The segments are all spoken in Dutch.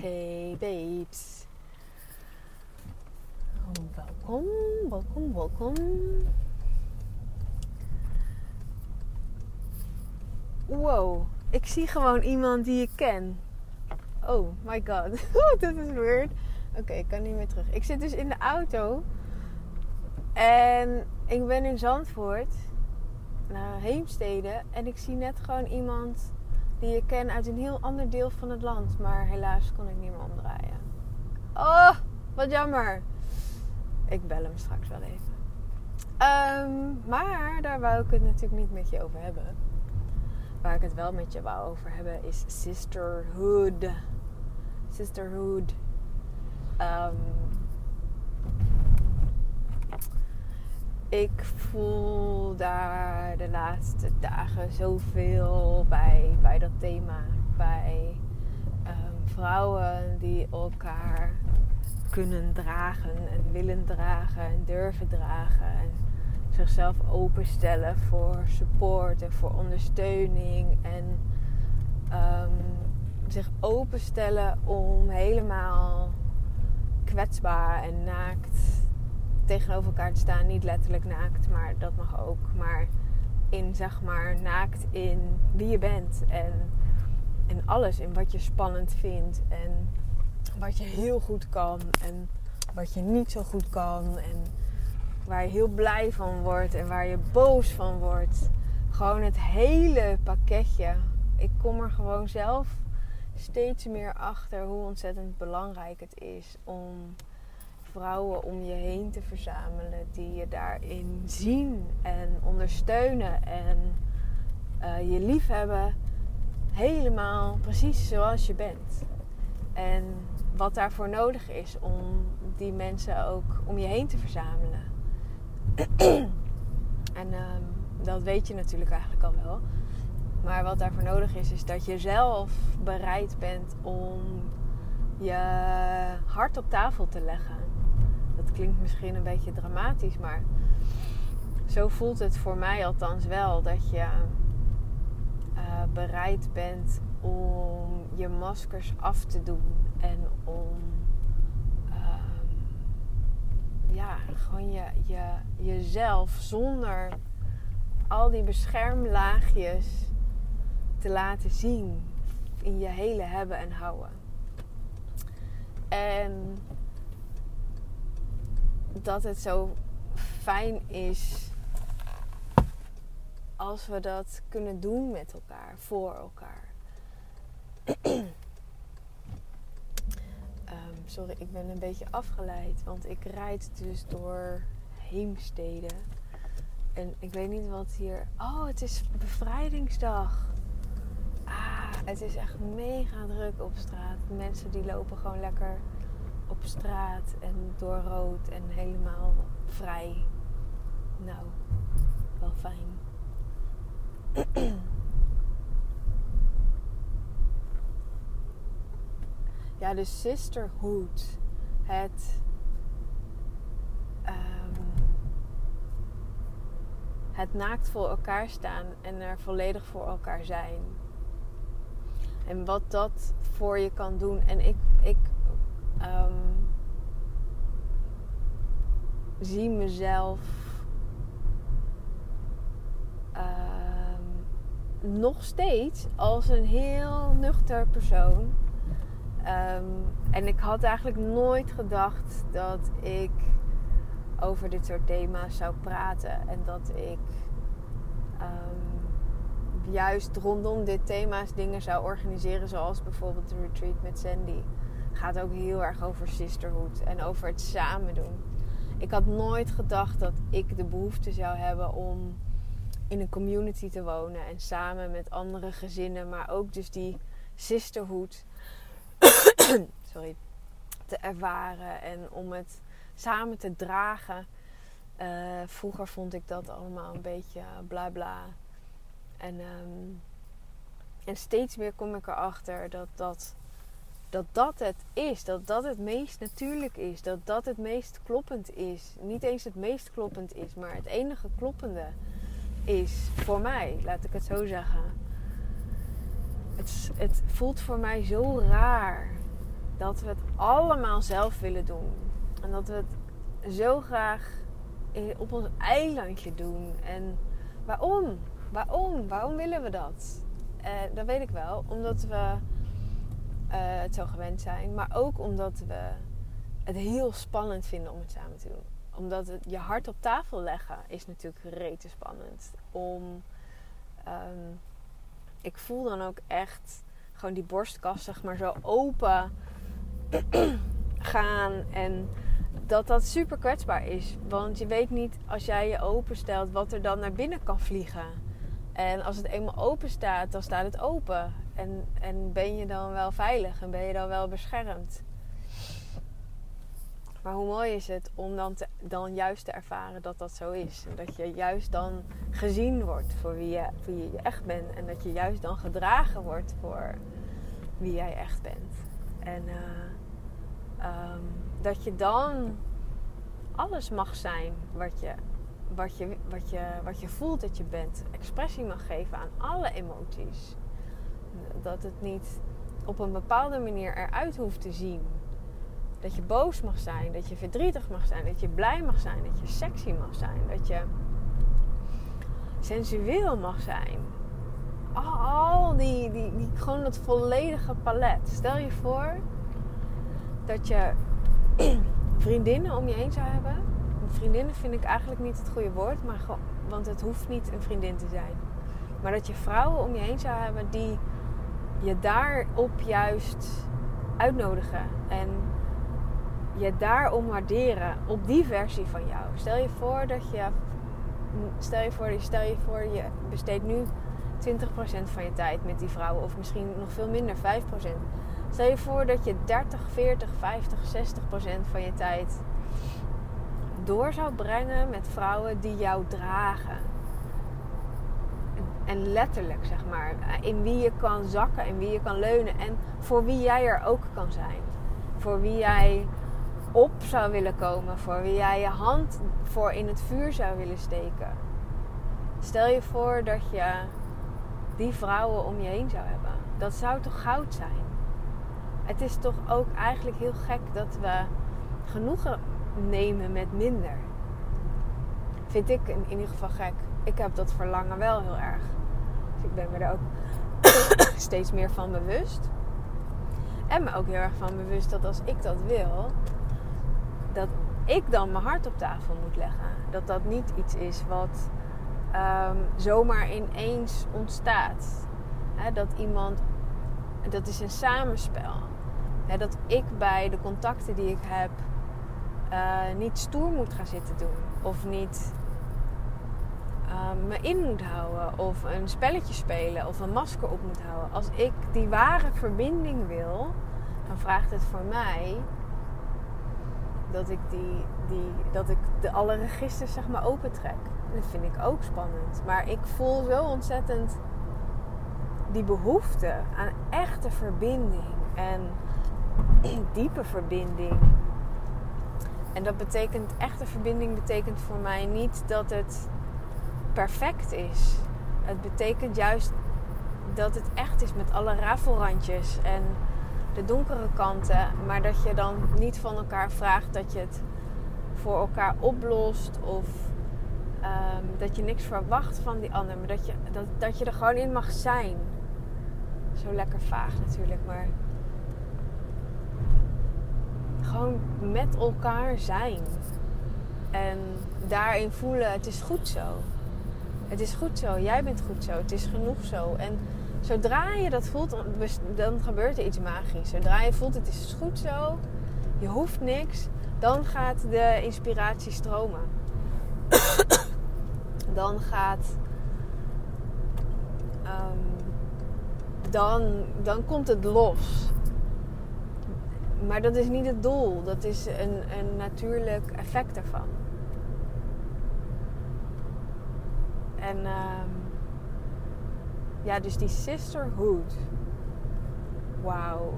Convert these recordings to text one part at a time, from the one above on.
Hey babes. Welkom, welkom, welkom. Wow, ik zie gewoon iemand die ik ken. Oh my god, dat is weird. Oké, ik kan niet meer terug. Ik zit dus in de auto. En ik ben in Zandvoort. Naar Heemstede. En ik zie net gewoon iemand die ik ken uit een heel ander deel van het land. Maar helaas kon ik niet meer omdraaien. Oh, wat jammer. Ik bel hem straks wel even. Um, maar daar wou ik het natuurlijk niet met je over hebben. Waar ik het wel met je wou over hebben is sisterhood. Sisterhood. Um, ik voel daar de laatste dagen zoveel bij, bij dat thema. Bij um, vrouwen die elkaar kunnen dragen en willen dragen en durven dragen. En zichzelf openstellen voor support en voor ondersteuning. En um, zich openstellen om helemaal kwetsbaar en naakt tegenover elkaar te staan. Niet letterlijk naakt, maar dat mag ook. Maar in zeg maar naakt in wie je bent. En, en alles. In wat je spannend vindt. En wat je heel goed kan. En wat je niet zo goed kan. En waar je heel blij van wordt. En waar je boos van wordt. Gewoon het hele pakketje. Ik kom er gewoon zelf steeds meer achter hoe ontzettend belangrijk het is om vrouwen om je heen te verzamelen die je daarin zien en ondersteunen en uh, je lief hebben. Helemaal precies zoals je bent. En wat daarvoor nodig is om die mensen ook om je heen te verzamelen. en um, dat weet je natuurlijk eigenlijk al wel. Maar wat daarvoor nodig is, is dat je zelf bereid bent om je hart op tafel te leggen. Dat klinkt misschien een beetje dramatisch, maar zo voelt het voor mij althans wel. Dat je uh, bereid bent om je maskers af te doen en om uh, ja, gewoon je, je, jezelf zonder al die beschermlaagjes te laten zien in je hele hebben en houden. En dat het zo fijn is als we dat kunnen doen met elkaar, voor elkaar. um, sorry, ik ben een beetje afgeleid, want ik rijd dus door Heemstede. En ik weet niet wat hier. Oh, het is bevrijdingsdag. Ah, het is echt mega druk op straat. Mensen die lopen gewoon lekker op straat en door rood en helemaal vrij. Nou, wel fijn. ja, de sisterhood. Het. Um, het naakt voor elkaar staan en er volledig voor elkaar zijn. En wat dat voor je kan doen. En ik, ik um, zie mezelf um, nog steeds als een heel nuchter persoon. Um, en ik had eigenlijk nooit gedacht dat ik over dit soort thema's zou praten. En dat ik juist rondom dit thema's dingen zou organiseren. Zoals bijvoorbeeld de retreat met Sandy gaat ook heel erg over sisterhood en over het samen doen. Ik had nooit gedacht dat ik de behoefte zou hebben om in een community te wonen en samen met andere gezinnen, maar ook dus die sisterhood sorry, te ervaren en om het samen te dragen. Uh, vroeger vond ik dat allemaal een beetje bla bla. En, um, en steeds meer kom ik erachter dat dat dat dat het is. Dat dat het meest natuurlijk is. Dat dat het meest kloppend is. Niet eens het meest kloppend is, maar het enige kloppende is voor mij. Laat ik het zo zeggen. Het, het voelt voor mij zo raar dat we het allemaal zelf willen doen. En dat we het zo graag op ons eilandje doen. En waarom? Waarom? Waarom willen we dat? Uh, dat weet ik wel. Omdat we het zo gewend zijn. Maar ook omdat we het heel spannend vinden om het samen te doen. Omdat het je hart op tafel leggen is natuurlijk rete spannend. Om... Um, ik voel dan ook echt gewoon die borstkast zeg maar zo open gaan. En dat dat super kwetsbaar is. Want je weet niet als jij je openstelt wat er dan naar binnen kan vliegen. En als het eenmaal open staat, dan staat het open. En, en ben je dan wel veilig en ben je dan wel beschermd. Maar hoe mooi is het om dan, te, dan juist te ervaren dat dat zo is. En dat je juist dan gezien wordt voor wie je, wie je echt bent. En dat je juist dan gedragen wordt voor wie jij echt bent. En uh, um, dat je dan alles mag zijn wat je, wat, je, wat, je, wat je voelt dat je bent. Expressie mag geven aan alle emoties. Dat het niet op een bepaalde manier eruit hoeft te zien. Dat je boos mag zijn, dat je verdrietig mag zijn, dat je blij mag zijn, dat je sexy mag zijn, dat je sensueel mag zijn. Al die, die, die gewoon dat volledige palet. Stel je voor dat je vriendinnen om je heen zou hebben. Vriendinnen vind ik eigenlijk niet het goede woord, maar want het hoeft niet een vriendin te zijn. Maar dat je vrouwen om je heen zou hebben die je daarop juist uitnodigen. En je daarom waarderen op die versie van jou. Stel je voor dat je. Stel je voor, stel je, voor je besteedt nu 20% van je tijd met die vrouwen, of misschien nog veel minder, 5%. Stel je voor dat je 30, 40, 50, 60 procent van je tijd door zou brengen met vrouwen die jou dragen. En letterlijk, zeg maar, in wie je kan zakken, in wie je kan leunen en voor wie jij er ook kan zijn. Voor wie jij op zou willen komen, voor wie jij je hand voor in het vuur zou willen steken. Stel je voor dat je die vrouwen om je heen zou hebben. Dat zou toch goud zijn? het is toch ook eigenlijk heel gek dat we genoegen nemen met minder. Vind ik in ieder geval gek. Ik heb dat verlangen wel heel erg. Dus ik ben me er ook steeds meer van bewust. En me ook heel erg van bewust dat als ik dat wil, dat ik dan mijn hart op tafel moet leggen. Dat dat niet iets is wat um, zomaar ineens ontstaat. dat iemand, dat is een samenspel dat ik bij de contacten die ik heb uh, niet stoer moet gaan zitten doen. Of niet uh, me in moet houden. Of een spelletje spelen. Of een masker op moet houden. Als ik die ware verbinding wil, dan vraagt het voor mij dat ik, die, die, dat ik de alle registers zeg maar opentrek. Dat vind ik ook spannend. Maar ik voel zo ontzettend die behoefte aan echte verbinding. En diepe verbinding. En dat betekent, echte verbinding betekent voor mij niet dat het perfect is. Het betekent juist dat het echt is met alle rafelrandjes en de donkere kanten. Maar dat je dan niet van elkaar vraagt dat je het voor elkaar oplost of ehm, dat je niks verwacht van die ander. Maar dat je, dat, dat je er gewoon in mag zijn. Zo lekker vaag natuurlijk, maar gewoon met elkaar zijn. En daarin voelen, het is goed zo. Het is goed zo, jij bent goed zo, het is genoeg zo. En zodra je dat voelt, dan gebeurt er iets magisch. Zodra je voelt, het is goed zo, je hoeft niks, dan gaat de inspiratie stromen. dan gaat. Um, dan, dan komt het los maar dat is niet het doel. Dat is een, natuurlijk effect ervan. En uh, ja, dus die sisterhood. Wauw.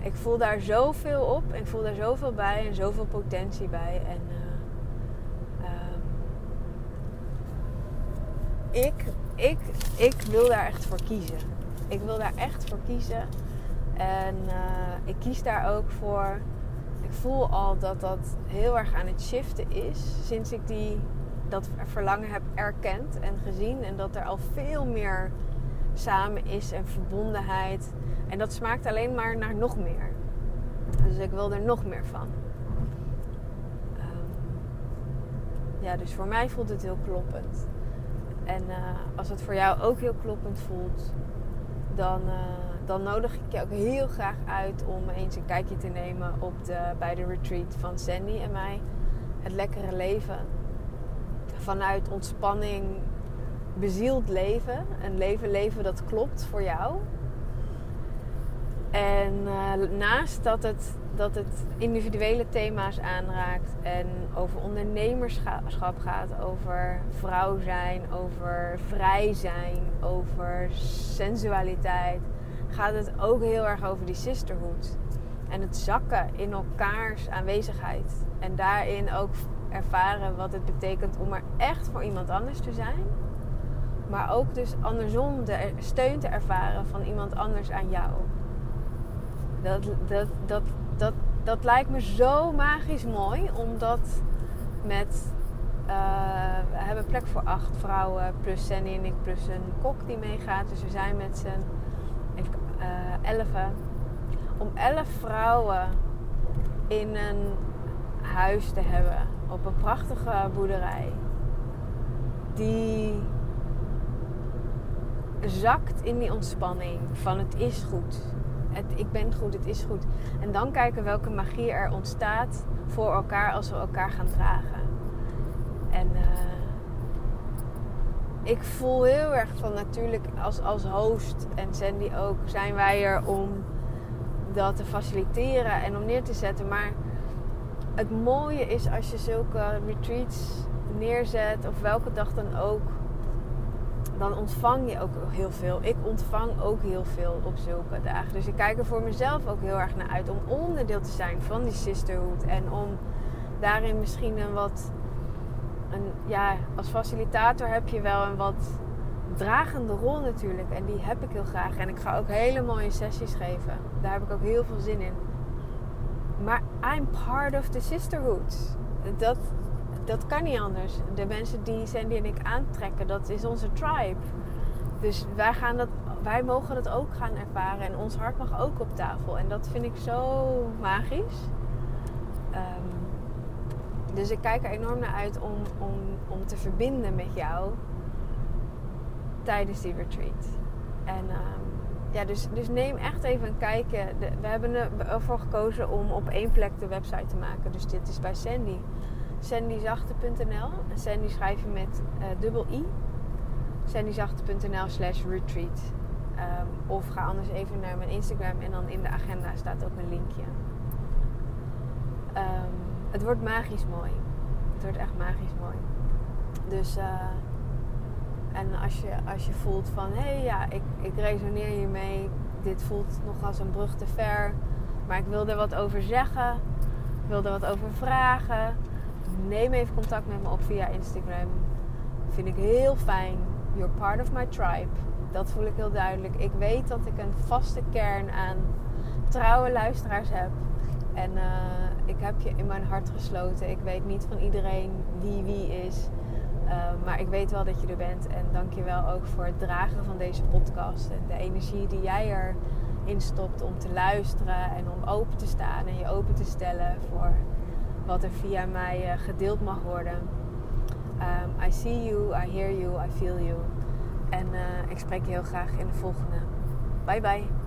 Ik voel daar zoveel op. Ik voel daar zoveel bij. En zoveel potentie bij. En uh, um, ik, ik, ik wil daar echt voor kiezen. Ik wil daar echt voor kiezen. En ik kies daar ook voor. Ik voel al dat dat heel erg aan het shiften is sinds ik die, dat verlangen heb erkend en gezien. En dat er al veel meer samen is en verbondenheid. En dat smaakt alleen maar naar nog meer. Dus ik wil er nog meer van. Ehm, ja, dus voor mij voelt het heel kloppend. En uh, als het voor jou ook heel kloppend voelt, dan, uh, dan nodig ik je ook heel graag uit om eens een kijkje te nemen op de, bij de retreat van Sandy en mij. Het lekkere leven. Vanuit ontspanning, bezield leven. Een leven leven dat klopt voor jou. En uh, naast dat het, dat het individuele thema's aanraakt en over ondernemerschap gaat, over vrouw zijn, over vrij zijn, over sensualiteit, gaat het ook heel erg over die sisterhood. En het zakken in elkaars aanwezigheid. En daarin ook ervaren wat het betekent om er echt voor iemand anders te zijn. Maar ook dus andersom de steun te ervaren van iemand anders aan jou. Dat, dat, dat, dat, dat lijkt me zo magisch mooi, omdat met. Uh, we hebben plek voor acht vrouwen, plus Sandy en ik, plus een kok die meegaat. Dus we zijn met z'n uh, elfen. Om elf vrouwen in een huis te hebben op een prachtige boerderij. Die zakt in die ontspanning van het is goed het, ik ben goed, het is goed. En dan kijken welke magie er ontstaat voor elkaar als we elkaar gaan dragen. En uh, ik voel heel erg van natuurlijk als, als host en Sandy ook, zijn wij er om dat te faciliteren en om neer te zetten. Maar het mooie is als je zulke retreats neerzet, of welke dag dan ook, dan ontvang je ook heel veel. Ik ontvang ook heel veel op zulke dagen. Dus ik kijk er voor mezelf ook heel erg naar uit om onderdeel te zijn van die sisterhood. En om daarin misschien een wat. Een, ja, als facilitator heb je wel een wat dragende rol natuurlijk. En die heb ik heel graag. En ik ga ook hele mooie sessies geven. Daar heb ik ook heel veel zin in. Maar I'm part of the sisterhood. Dat, dat kan niet anders. De mensen die Sandy en ik aantrekken, dat is onze tribe. Dus wij, gaan dat, wij mogen het ook gaan ervaren. En ons hart mag ook op tafel. En dat vind ik zo magisch. Um, dus ik kijk er enorm naar uit om, om, om te verbinden met jou tijdens die retreat. En um, ja, dus, dus neem echt even een kijkje. we hebben ervoor gekozen om op één plek de website te maken. Dus dit is bij Sandy sandyzachte.nl. En Sandy schrijf je met uh, dubbel i. sandyzachte.nl slash retreat. Um, of ga anders even naar mijn Instagram en dan in de agenda staat ook een linkje. Um, het wordt magisch mooi. Het wordt echt magisch mooi. Dus uh, en als je, als je voelt van hé hey, ja, ik, ik resoneer hiermee. Dit voelt nog als een brug te ver. Maar ik wil er wat over zeggen. Ik wil er wat over vragen neem even contact met me op via Instagram. Vind ik heel fijn. You're part of my tribe. Dat voel ik heel duidelijk. Ik weet dat ik een vaste kern aan trouwe luisteraars heb. En uh, ik heb je in mijn hart gesloten. Ik weet niet van iedereen wie wie is. Uh, maar ik weet wel dat je er bent. En dank je wel ook voor het dragen van deze podcast. En de energie die jij erin stopt om te luisteren en om open te staan en je open te stellen voor wat er via mij uh, gedeeld mag worden. Um, I see you, I hear you, I feel you. En uh, ik spreek je heel graag in de volgende. Bye bye.